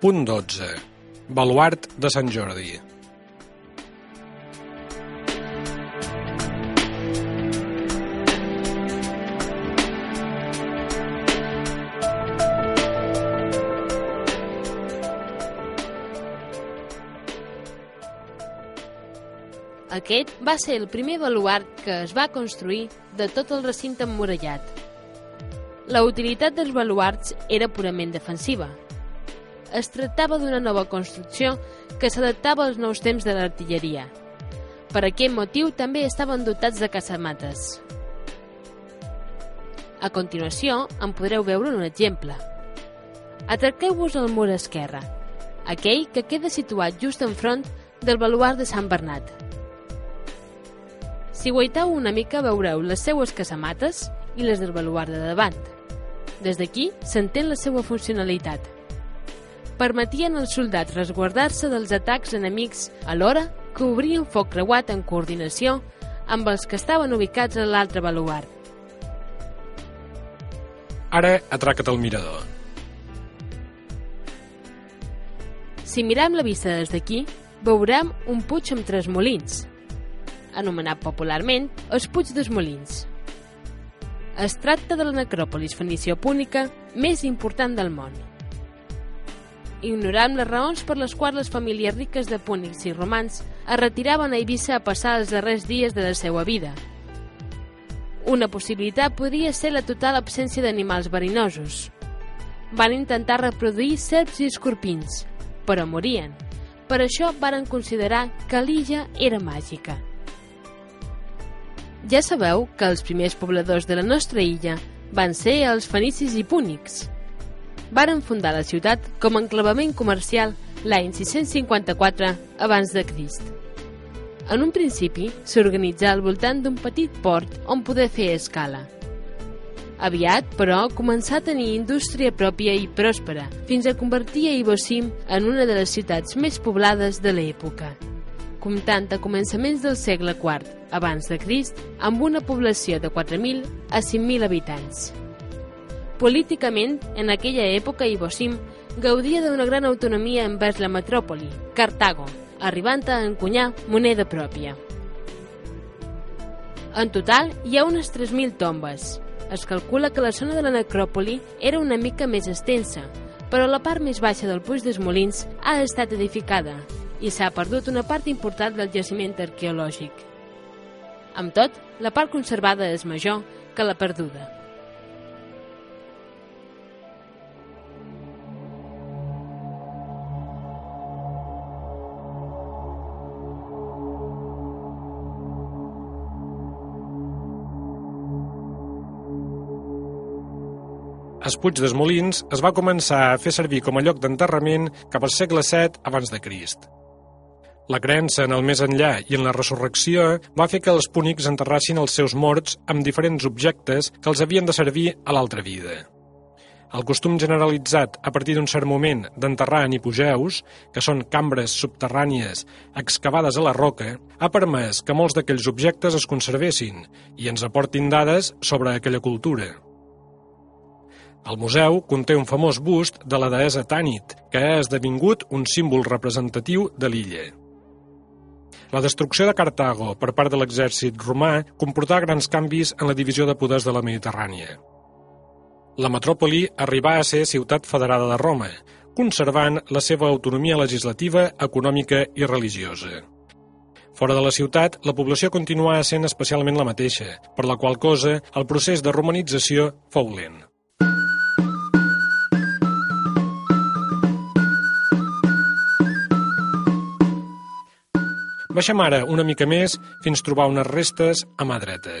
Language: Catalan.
Punt 12. Baluart de Sant Jordi. Aquest va ser el primer baluart que es va construir de tot el recinte emmurallat. La utilitat dels baluarts era purament defensiva. Es tractava d'una nova construcció que s'adaptava als nous temps de l'artilleria. Per aquest motiu també estaven dotats de casamates. A continuació en podreu veure un exemple. Atraqueu-vos al mur esquerre, aquell que queda situat just enfront del baluart de Sant Bernat. Si guaiteu una mica veureu les seues casamates i les del baluart de davant. Des d'aquí s'entén la seva funcionalitat. Permetien als soldats resguardar-se dels atacs enemics alhora que obrien foc creuat en coordinació amb els que estaven ubicats a l'altre baluart. Ara atraca't al mirador. Si mirem la vista des d'aquí, veurem un puig amb tres molins, anomenat popularment els Puig dels Molins. Es tracta de la necròpolis fenicio-púnica més important del món. Ignorem les raons per les quals les famílies riques de púnics i romans es retiraven a Eivissa a passar els darrers dies de la seva vida. Una possibilitat podria ser la total absència d'animals verinosos. Van intentar reproduir serps i escorpins, però morien. Per això varen considerar que l'illa era màgica. Ja sabeu que els primers pobladors de la nostra illa van ser els fenicis i púnics. Varen fundar la ciutat com a enclavament comercial l'any 654 abans de Crist. En un principi s'organitzà al voltant d'un petit port on poder fer escala. Aviat, però, començà a tenir indústria pròpia i pròspera, fins a convertir a Ibosim en una de les ciutats més poblades de l'època comptant a començaments del segle IV abans de Crist amb una població de 4.000 a 5.000 habitants. Políticament, en aquella època Ibosim gaudia d'una gran autonomia envers la metròpoli, Cartago, arribant a encunyar moneda pròpia. En total, hi ha unes 3.000 tombes. Es calcula que la zona de la necròpoli era una mica més extensa, però la part més baixa del Puig dels Molins ha estat edificada i s'ha perdut una part important del jaciment arqueològic. Amb tot, la part conservada és major que la perduda. Es Puig dels Molins es va començar a fer servir com a lloc d'enterrament cap al segle VII abans de Crist. La creença en el més enllà i en la resurrecció va fer que els púnics enterrassin els seus morts amb diferents objectes que els havien de servir a l'altra vida. El costum generalitzat a partir d'un cert moment d'enterrar en hipogeus, que són cambres subterrànies excavades a la roca, ha permès que molts d'aquells objectes es conservessin i ens aportin dades sobre aquella cultura. El museu conté un famós bust de la deessa Tànit, que ha esdevingut un símbol representatiu de l'illa. La destrucció de Cartago per part de l'exèrcit romà comportà grans canvis en la divisió de poders de la Mediterrània. La metròpoli arribà a ser ciutat federada de Roma, conservant la seva autonomia legislativa, econòmica i religiosa. Fora de la ciutat, la població continuà sent especialment la mateixa, per la qual cosa el procés de romanització fou lent. Baixem ara una mica més fins trobar unes restes a mà dreta.